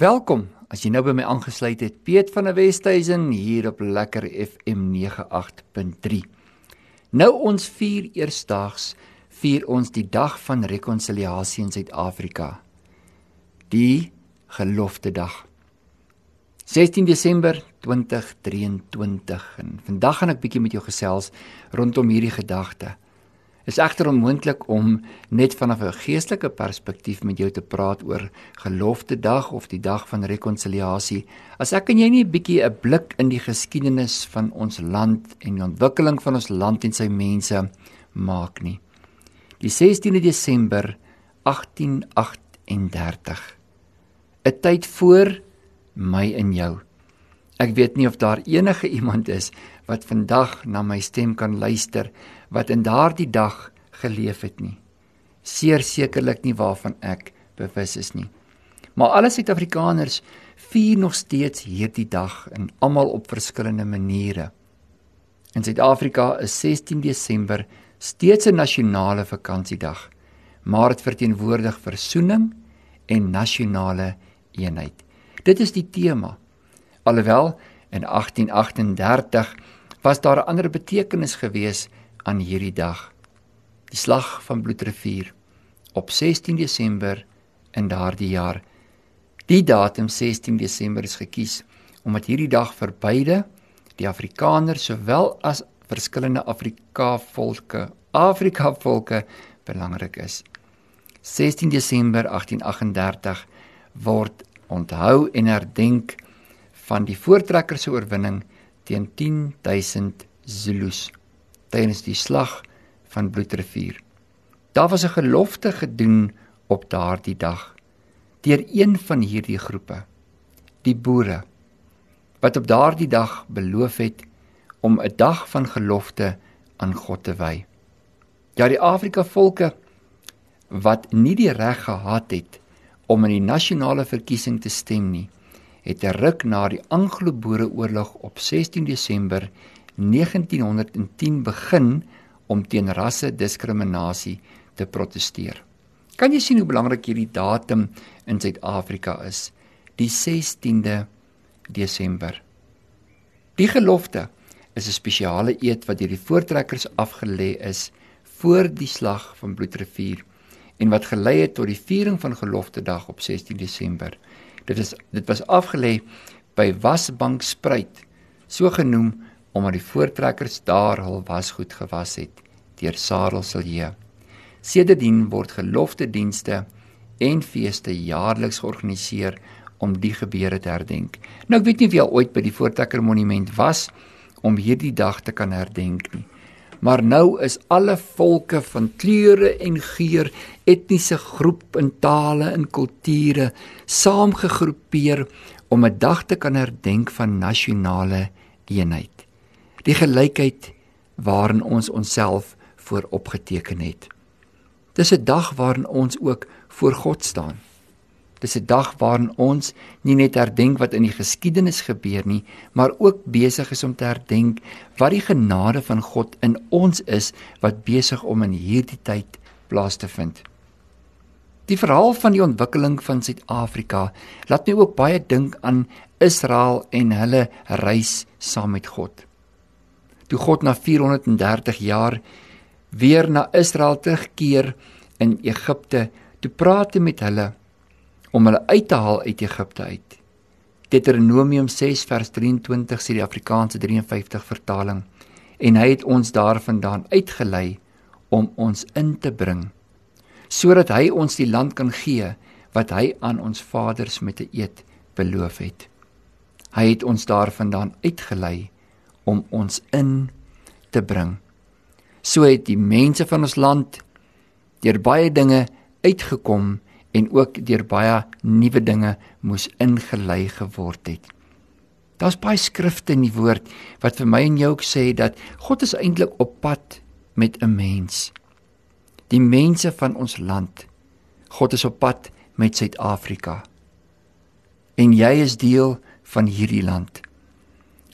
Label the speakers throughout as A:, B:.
A: Welkom. As jy nou by my aangesluit het, Piet van der Westhuizen hier op Lekker FM 98.3. Nou ons vier eersdaags vier ons die dag van rekonsiliasie in Suid-Afrika. Die gelofte dag. 16 Desember 2023 en vandag gaan ek bietjie met jou gesels rondom hierdie gedagte. Is egter onmoontlik om net vanaf 'n geestelike perspektief met jou te praat oor gelofte dag of die dag van rekonsiliasie as ek en jy nie 'n bietjie 'n blik in die geskiedenis van ons land en die ontwikkeling van ons land en sy mense maak nie. Die 16de Desember 1838. 'n Tyd voor my en jou. Ek weet nie of daar enige iemand is wat vandag na my stem kan luister wat in daardie dag geleef het nie. Seer sekerlik nie waarvan ek bewus is nie. Maar alle Suid-Afrikaners vier nog steeds hierdie dag en almal op verskillende maniere. In Suid-Afrika is 16 Desember steeds 'n nasionale vakansiedag, maar dit verteenwoordig versoening en nasionale eenheid. Dit is die tema. Alhoewel in 1838 was daar 'n ander betekenis gewees aan hierdie dag. Die slag van Bloedrivier op 16 Desember in daardie jaar. Die datum 16 Desember is gekies omdat hierdie dag vir beide die Afrikaners sowel as verskillende Afrika volke, Afrika volke belangrik is. 16 Desember 1838 word onthou en herdenk van die voortrekkers se oorwinning teen 10000 Zulus tydens die slag van Bloedrivier. Daar was 'n gelofte gedoen op daardie dag deur een van hierdie groepe, die boere, wat op daardie dag beloof het om 'n dag van gelofte aan God te wy. Ja, die Afrika volke wat nie die reg gehad het om in die nasionale verkiesing te stem nie, het 'n ruk na die Anglo-Boereoorlog op 16 Desember 1910 begin om teen rasse-diskriminasie te proteseer. Kan jy sien hoe belangrik hierdie datum in Suid-Afrika is? Die 16de Desember. Die gelofte is 'n spesiale eed wat deur die voortrekkers afgelê is voor die slag van Bloedrivier en wat gelei het tot die viering van gelofte dag op 16 Desember. Dit is dit was afgelê by Wasbank Spruit, so genoem omdat die voortrekkers daar hul wasgoed gewas het deur Sarel Silje. Sedertdien word gelofte dienste en feeste jaarliks georganiseer om die gebeure te herdenk. Nou ek weet nie of jy ooit by die Voortrekker Monument was om hierdie dag te kan herdenk nie maar nou is alle volke van kleure en geur, etniese groep en tale en kulture saamgegroepeer om 'n dag te kan herdenk van nasionale eenheid. Die gelykheid waarin ons onsself voor opgeteken het. Dis 'n dag waarin ons ook voor God staan. Dis 'n dag waarin ons nie net herdenk wat in die geskiedenis gebeur nie, maar ook besig is om te herdenk wat die genade van God in ons is wat besig om in hierdie tyd plaas te vind. Die verhaal van die ontwikkeling van Suid-Afrika laat my ook baie dink aan Israel en hulle reis saam met God. Toe God na 430 jaar weer na Israel terugkeer in Egipte, toe praat hy met hulle om hulle uit te haal uit Egipte uit. Deuteronomium 6 vers 23 sê die Afrikaanse 53 vertaling en hy het ons daarvandaan uitgelei om ons in te bring sodat hy ons die land kan gee wat hy aan ons vaders met 'n eed beloof het. Hy het ons daarvandaan uitgelei om ons in te bring. So het die mense van ons land deur baie dinge uitgekom en ook deur baie nuwe dinge moes ingelei geword het. Daar's baie skrifte in die woord wat vir my en jou ook sê dat God is eintlik op pad met 'n mens. Die mense van ons land. God is op pad met Suid-Afrika. En jy is deel van hierdie land.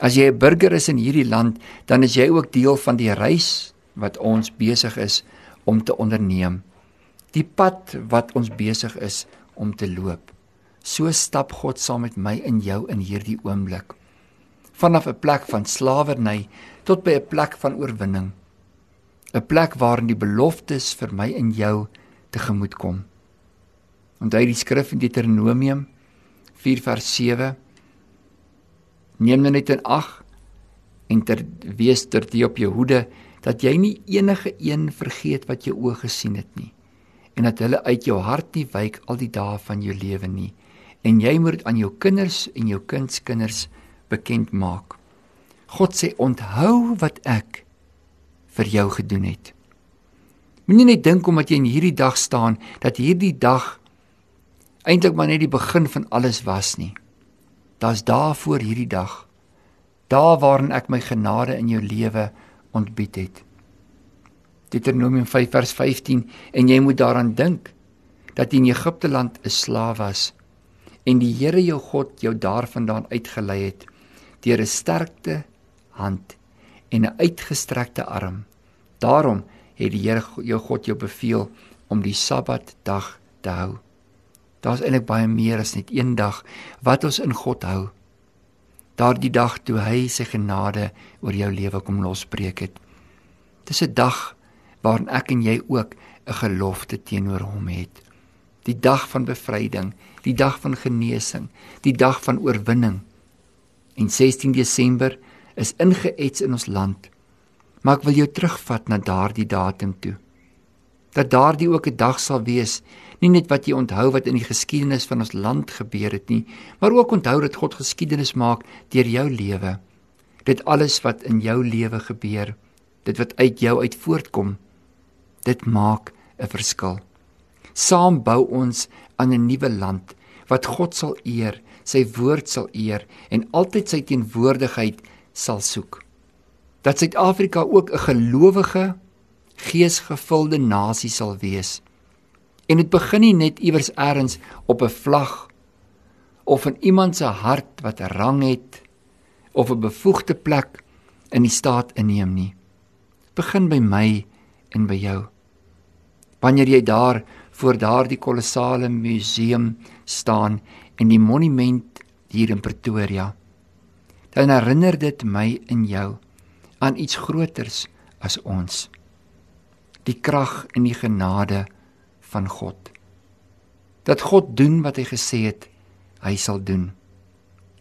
A: As jy 'n burger is in hierdie land, dan is jy ook deel van die reis wat ons besig is om te onderneem die pad wat ons besig is om te loop. so stap God saam met my en jou in hierdie oomblik. Vanaf 'n plek van slawerny tot by 'n plek van oorwinning. 'n Plek waarin die beloftes vir my en jou tegemoet kom. Onthou die skrif in Deuteronomium 4 vers 7. Neem nou net in ag en ter wees ter die op jou hoede dat jy nie enige een vergeet wat jy oë gesien het nie en dat hulle uit jou hart nie wyk al die dae van jou lewe nie en jy moet aan jou kinders en jou kindskinders bekend maak. God sê onthou wat ek vir jou gedoen het. Moenie net dink omdat jy in hierdie dag staan dat hierdie dag eintlik maar net die begin van alles was nie. Daar's daarvoor hierdie dag. Daar waarin ek my genade in jou lewe ontbied het. Deuteronomium 5 vers 15 en jy moet daaraan dink dat jy in Egipte land 'n slaaf was en die Here jou God jou daarvandaan uitgelei het deur 'n sterkte hand en 'n uitgestrekte arm. Daarom het die Here jou God jou beveel om die Sabbatdag te hou. Daar's eintlik baie meer as net een dag wat ons in God hou. Daardie dag toe hy sy genade oor jou lewe kom losbreek het. Dis 'n dag waarin ek en jy ook 'n gelofte teenoor hom het die dag van bevryding, die dag van genesing, die dag van oorwinning. En 16 Desember is ingeets in ons land. Maar ek wil jou terugvat na daardie datum toe. Dat daardie ook 'n dag sal wees, nie net wat jy onthou wat in die geskiedenis van ons land gebeur het nie, maar ook onthou dat God geskiedenis maak deur jou lewe. Dit alles wat in jou lewe gebeur, dit wat uit jou uit voortkom, dit maak 'n verskil. Saam bou ons aan 'n nuwe land wat God sal eer, sy woord sal eer en altyd sy teenwoordigheid sal soek. Dat Suid-Afrika ook 'n gelowige, geesgevulde nasie sal wees. En dit begin nie net iewers eers op 'n vlag of in iemand se hart wat 'n rang het of 'n bevoegde plek in die staat inneem nie. Begin by my en by jou. Wanneer jy daar voor daardie kolossale museum staan en die monument hier in Pretoria. Dan herinner dit my en jou aan iets groters as ons. Die krag en die genade van God. Dat God doen wat hy gesê het hy sal doen.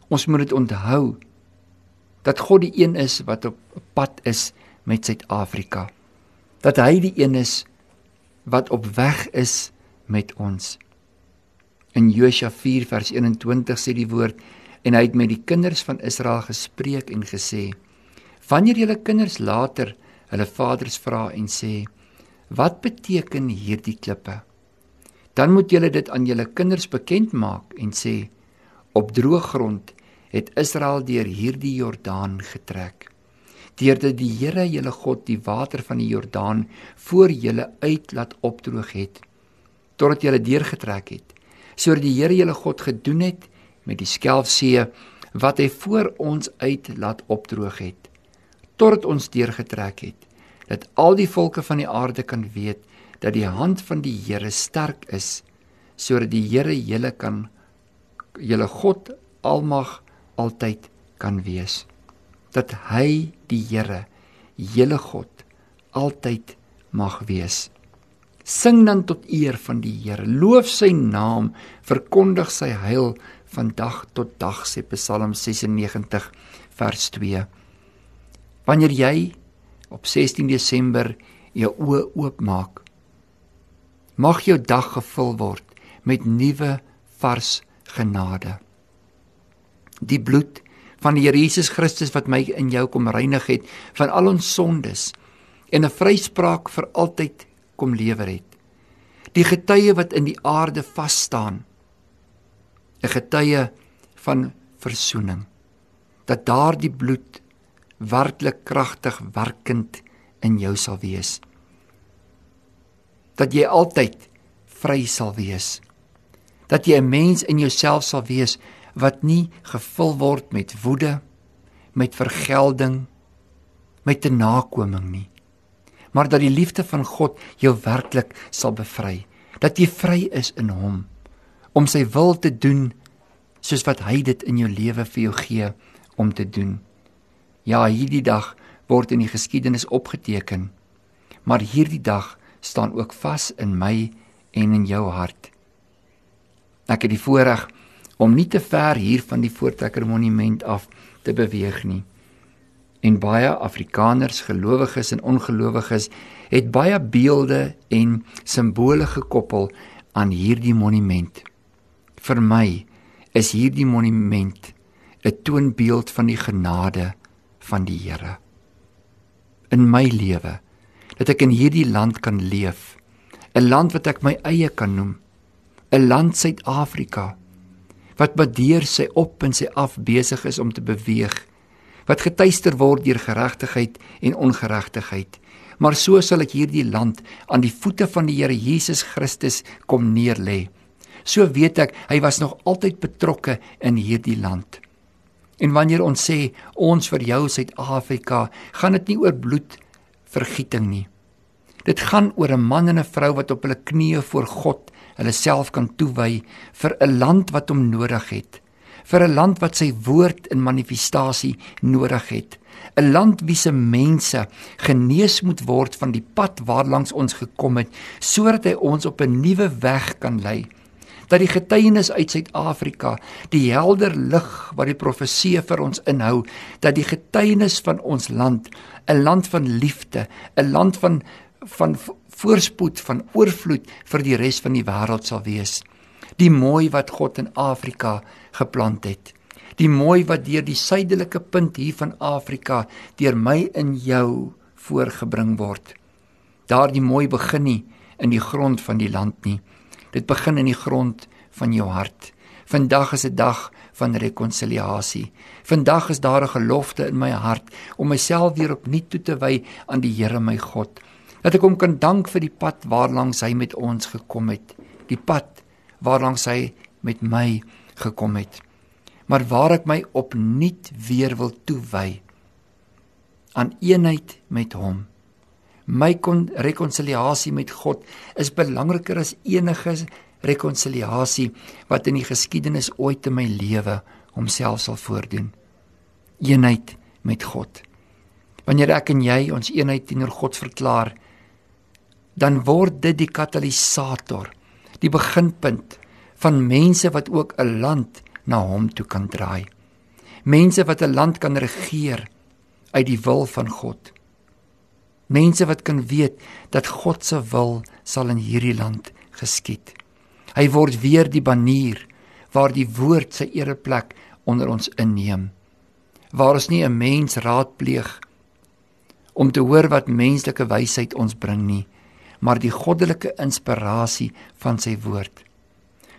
A: Ons moet dit onthou dat God die een is wat op pad is met Suid-Afrika. Dat hy die een is wat op weg is met ons. In Josua 4 vers 21 sê die woord en hy het met die kinders van Israel gespreek en gesê: Wanneer julle kinders later hulle vaders vra en sê: Wat beteken hierdie klippe? Dan moet julle dit aan julle kinders bekend maak en sê: Op droë grond het Israel deur hierdie Jordaan getrek deurdat die Here julle God die water van die Jordaan voor julle uit laat opdroog het totdat julle deurgetrek het sodat die Here julle God gedoen het met die skelfsee wat hy voor ons uit laat opdroog het totdat ons deurgetrek het dat al die volke van die aarde kan weet dat die hand van die Here sterk is sodat die Here julle kan julle God almag altyd kan wees dat hy die Here, hele God, altyd mag wees. Sing dan tot eer van die Here. Loof sy naam, verkondig sy heil van dag tot dag sê Psalm 96 vers 2. Wanneer jy op 16 Desember jou oë oopmaak, mag jou dag gevul word met nuwe vars genade. Die bloed van die Here Jesus Christus wat my in jou kom reinig het van al ons sondes en 'n vryspraak vir altyd kom lewer het. Die getuie wat in die aarde vas staan. 'n Getuie van verzoening. Dat daardie bloed werklik kragtig werkend in jou sal wees. Dat jy altyd vry sal wees. Dat jy 'n mens in jouself sal wees wat nie gevul word met woede, met vergelding, met 'n nakoming nie. Maar dat die liefde van God jou werklik sal bevry, dat jy vry is in hom, om sy wil te doen soos wat hy dit in jou lewe vir jou gee om te doen. Ja, hierdie dag word in die geskiedenis opgeteken. Maar hierdie dag staan ook vas in my en in jou hart. Ek het die voorreg om nie te ver hier van die Voortrekker Monument af te beweeg nie. En baie Afrikaners, gelowiges en ongelowiges, het baie beelde en simbole gekoppel aan hierdie monument. Vir my is hierdie monument 'n toonbeeld van die genade van die Here. In my lewe dat ek in hierdie land kan leef 'n land wat ek my eie kan noem 'n land Suid-Afrika wat badeer sy op en sy af besig is om te beweeg wat getuister word deur geregtigheid en ongeregtigheid. Maar so sal ek hierdie land aan die voete van die Here Jesus Christus kom neerlê. So weet ek hy was nog altyd betrokke in hierdie land en wanneer ons sê ons vir jou Suid-Afrika gaan dit nie oor bloed vergieting nie. Dit gaan oor 'n man en 'n vrou wat op hulle knieë voor God hulle self kan toewy vir 'n land wat hom nodig het vir 'n land wat sy woord in manifestasie nodig het 'n land wie se mense genees moet word van die pad waarlangs ons gekom het sodat hy ons op 'n nuwe weg kan lei dat die getuienis uit Suid-Afrika die helder lig wat die profeseë vir ons inhou dat die getuienis van ons land 'n land van liefde 'n land van van voorspoed van oorvloed vir die res van die wêreld sal wees. Die mooi wat God in Afrika geplant het. Die mooi wat deur die suidelike punt hier van Afrika deur my in jou voorgebring word. Daardie mooi begin nie in die grond van die land nie. Dit begin in die grond van jou hart. Vandag is 'n dag van rekonsiliasie. Vandag is daar 'n gelofte in my hart om myself weer opnuut toe te wy aan die Here my God dat ek hom kan dank vir die pad waarlangs hy met ons gekom het, die pad waarlangs hy met my gekom het. Maar waar ek my opnuut weer wil toewy aan eenheid met hom. My kon rekonsiliasie met God is belangriker as enige rekonsiliasie wat in die geskiedenis ooit in my lewe homself sal voordoen. Eenheid met God. Wanneer ek en jy ons eenheid teenoor God verklaar, dan word dit die katalisator, die beginpunt van mense wat ook 'n land na hom toe kan draai. Mense wat 'n land kan regeer uit die wil van God. Mense wat kan weet dat God se wil sal in hierdie land geskied. Hy word weer die banier waar die woord sy ereplek onder ons inneem. Waar ons nie 'n mens raadpleeg om te hoor wat menslike wysheid ons bring nie, maar die goddelike inspirasie van sy woord.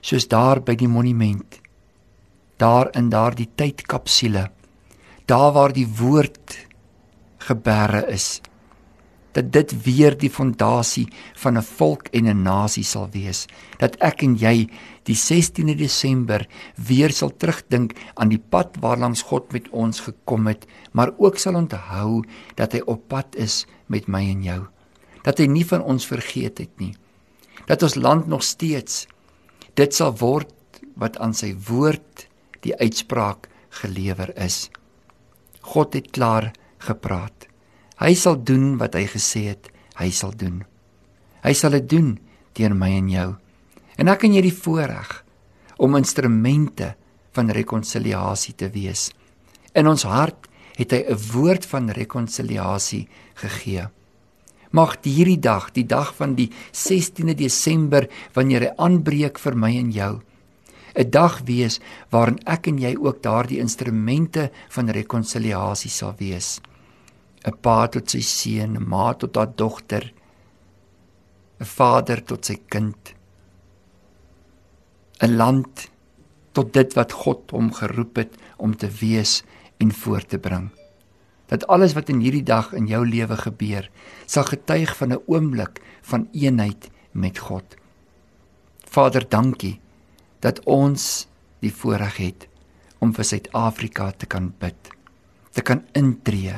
A: Soos daar by die monument. Daar in daardie tydkapsule. Daar waar die woord geberre is. Dat dit weer die fondasie van 'n volk en 'n nasie sal wees. Dat ek en jy die 16de Desember weer sal terugdink aan die pad waarlangs God met ons gekom het, maar ook sal onthou dat hy op pad is met my en jou dat hy nie van ons vergeet het nie. Dat ons land nog steeds dit sal word wat aan sy woord die uitspraak gelewer is. God het klaar gepraat. Hy sal doen wat hy gesê het hy sal doen. Hy sal dit doen deur my en jou. En ek en jy die voorreg om instrumente van rekonsiliasie te wees. In ons hart het hy 'n woord van rekonsiliasie gegee. Mag hierdie dag, die dag van die 16de Desember wanneer hy aanbreek vir my en jou, 'n dag wees waarin ek en jy ook daardie instrumente van rekonsiliasie sal wees. 'n Pa tot sy seun, 'n ma tot haar dogter, 'n vader tot sy kind. 'n Land tot dit wat God hom geroep het om te wees en voor te bring dat alles wat in hierdie dag in jou lewe gebeur, sal getuig van 'n oomblik van eenheid met God. Vader, dankie dat ons die voorreg het om vir Suid-Afrika te kan bid, te kan intree.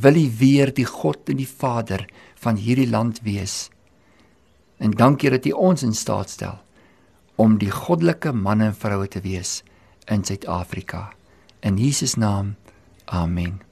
A: Wil U weer die God en die Vader van hierdie land wees? En dankie dat U ons in staat stel om die goddelike manne en vroue te wees in Suid-Afrika. In Jesus naam. Amen.